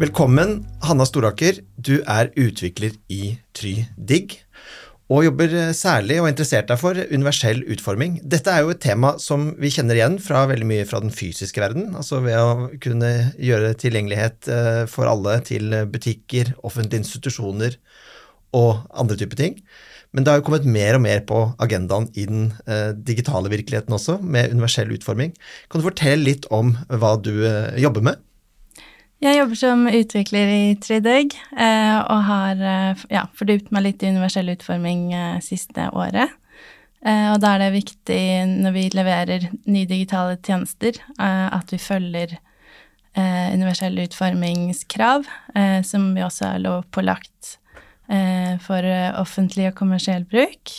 Velkommen, Hanna Storaker. Du er utvikler i TryDigg og jobber særlig og er interessert deg for universell utforming. Dette er jo et tema som vi kjenner igjen fra veldig mye fra den fysiske verden, altså ved å kunne gjøre tilgjengelighet eh, for alle til butikker, offentlige institusjoner og andre typer ting. Men det har jo kommet mer og mer på agendaen i den eh, digitale virkeligheten også, med universell utforming. Kan du fortelle litt om hva du eh, jobber med? Jeg jobber som utvikler i Tredegg eh, og har eh, ja, fordypt meg litt i universell utforming eh, siste året. Og da er det viktig når vi leverer nye digitale tjenester, at vi følger universell utformingskrav, som vi også er lovpålagt for offentlig og kommersiell bruk.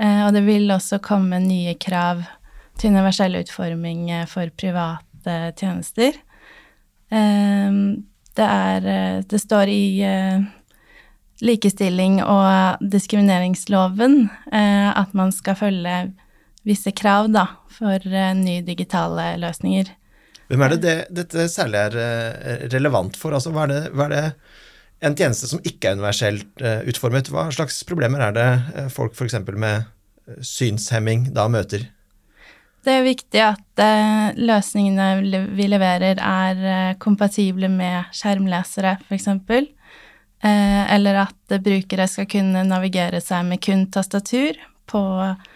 Og det vil også komme nye krav til universell utforming for private tjenester. Det er Det står i likestilling- og diskrimineringsloven at man skal følge visse krav da, for nye digitale løsninger. Hvem er det, det dette særlig er relevant for? Altså, hva er det, hva er det en tjeneste som ikke er universelt utformet, hva slags problemer er det folk f.eks. med eh, synshemming da møter? Det er viktig at uh, løsningene vi leverer er kompatible med skjermlesere, f.eks. Uh, eller at brukere skal kunne navigere seg med kun tastatur på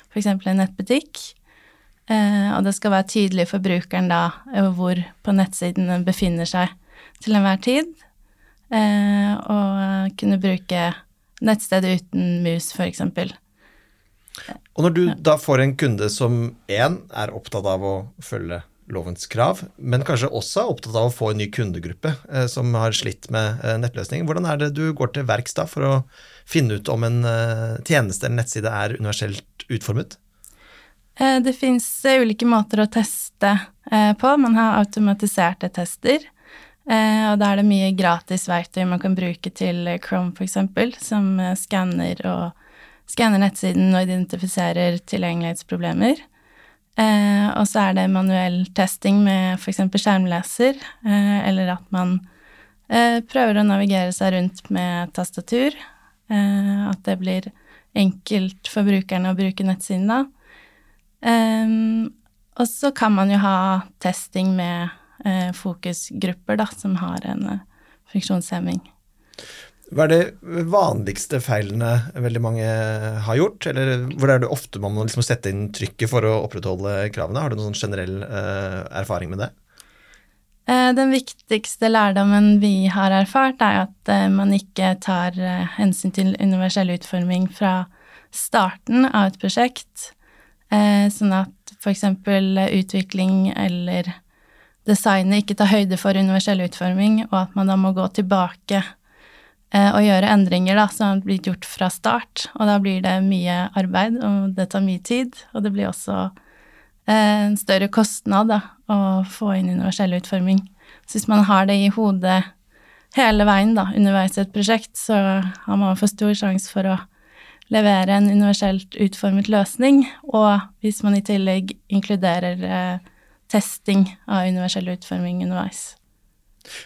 f.eks. en nettbutikk. og det skal være tydelig for brukeren da hvor på nettsiden den befinner seg til enhver tid. Eh, og kunne bruke nettstedet uten mus, f.eks. Og når du da får en kunde som én er opptatt av å følge lovens krav, men kanskje også er opptatt av å få en ny kundegruppe eh, som har slitt med eh, nettløsning, hvordan er det du går til verks da for å finne ut om en eh, tjeneste eller nettside er universelt utformet? Eh, det fins ulike måter å teste eh, på. Man har automatiserte tester. Eh, og da er det mye gratis verktøy man kan bruke til Chrome, f.eks., som eh, skanner og skanner nettsiden og identifiserer tilgjengelighetsproblemer. Eh, og så er det manuell testing med f.eks. skjermleser, eh, eller at man eh, prøver å navigere seg rundt med tastatur. Eh, at det blir enkelt for brukerne å bruke nettsiden da. og så kan man jo ha testing med eh, fokusgrupper da, som har en eh, funksjonshemming. Hva er de vanligste feilene veldig mange har gjort, eller hvor er det ofte man må liksom sette inn trykket for å opprettholde kravene? Har du noen sånn generell eh, erfaring med det? Eh, den viktigste lærdommen vi har erfart, er at eh, man ikke tar eh, hensyn til universell utforming fra starten av et prosjekt, sånn at f.eks. utvikling eller designet ikke tar høyde for universell utforming, og at man da må gå tilbake eh, og gjøre endringer da, som blitt gjort fra start. Og da blir det mye arbeid, og det tar mye tid. Og det blir også eh, en større kostnad da, å få inn universell utforming. Så hvis man har det i hodet hele veien da, underveis i et prosjekt, så har man for stor sjanse for å levere en universelt utformet løsning. Og hvis man i tillegg inkluderer eh, testing av universell utforming underveis.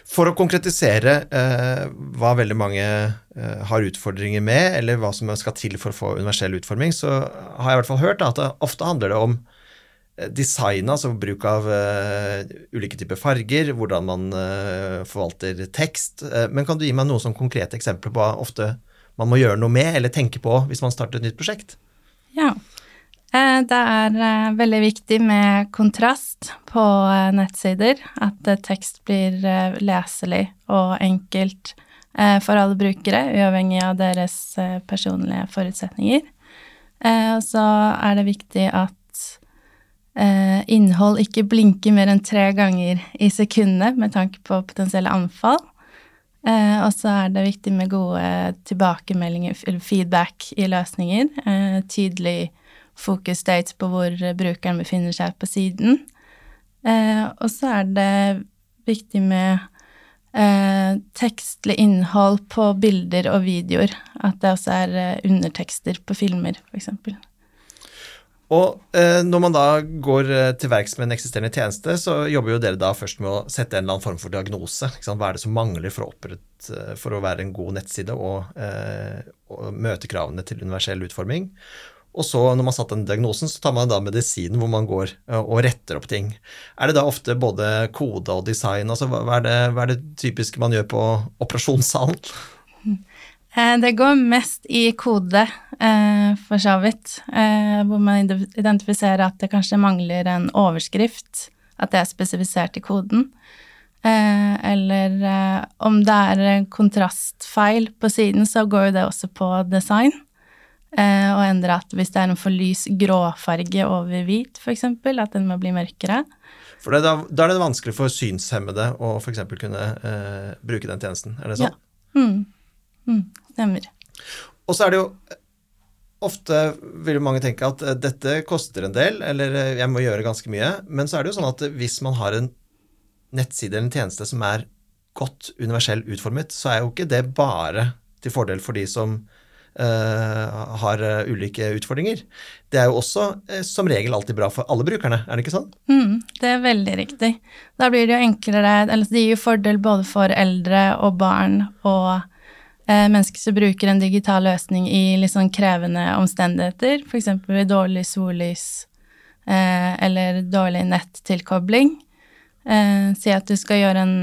For å konkretisere eh, hva veldig mange eh, har utfordringer med, eller hva som skal til for å få universell utforming, så har jeg i hvert fall hørt da, at det ofte handler det om eh, design, altså bruk av eh, ulike typer farger, hvordan man uh, forvalter tekst. Uh, men kan du gi meg noen sånn konkrete eksempler på hva ofte man må gjøre noe med eller tenke på hvis man starter et nytt prosjekt? Ja. Eh, det er eh, veldig viktig med kontrast på eh, nettsider. At tekst blir leselig og enkelt for alle brukere, uavhengig av deres personlige forutsetninger. Og så er det viktig at innhold ikke blinker mer enn tre ganger i sekundet med tanke på potensielle anfall. Og så er det viktig med gode tilbakemeldinger, feedback, i løsninger. Tydelig fokus dates på hvor brukeren befinner seg på siden. Eh, og så er det viktig med eh, tekstlig innhold på bilder og videoer. At det også er eh, undertekster på filmer, f.eks. Og eh, når man da går eh, til verks med en eksisterende tjeneste, så jobber jo dere da først med å sette en eller annen form for diagnose. Hva er det som mangler for å, opprett, eh, for å være en god nettside og, og, møte kravene til universell utforming? Og så, når man satt den diagnosen, så tar man da medisinen hvor man går og retter opp ting. Er det da ofte både kode og design? altså Hva er det, hva er det typiske man gjør på operasjonssalen? Eh, det går mest i kode, eh, for så vidt, eh, hvor man identifiserer at det kanskje mangler en overskrift, at det er spesifisert i koden. Eller om det er kontrastfeil på siden, så går jo det også på design. Og endre at hvis det er en for lys gråfarge over hvit, f.eks., at den må bli mørkere. For da, da, er det vanskelig for synshemmede å f.eks. kunne eh, bruke den tjenesten, er det sånn? Ja. Mm. Mm, stemmer. Og så er det jo Ofte vil mange tenke at eh, dette koster en del, eller eh, jeg må gjøre ganske mye. Men så er det jo sånn at hvis man har en nettside eller en tjeneste som er godt universell utformet, så er jo ikke det bare til fordel for de som uh, har ulike utfordringer. Det er jo også uh, som regel alltid bra for alle brukerne, er det ikke sånn? Mm, det er veldig riktig. Da blir det jo enklere Eller det gir jo fordel både for eldre og barn og uh, mennesker som bruker en digital løsning i litt sånn krevende omstendigheter, f.eks. ved dårlig sollys eh, eller dårlig nettilkobling. Eh, si at du skal gjøre en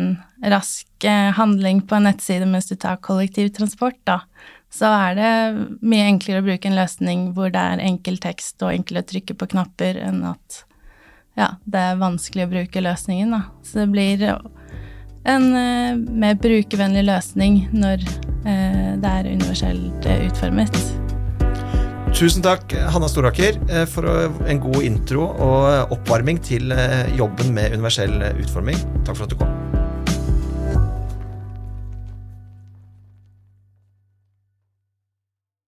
rask eh, handling på en nettside mens du tar kollektivtransport, da. Så er det mye enklere å bruke en løsning hvor det er enkel tekst og enkelt å trykke på knapper, enn at ja, det er vanskelig å bruke løsningen, da. Så det blir en eh, mer brukervennlig løsning når eh, det er universelt eh, utformet. Tusen takk, Hanna Storaker, for en god intro og oppvarming til jobben med universell utforming. Takk for at du kom.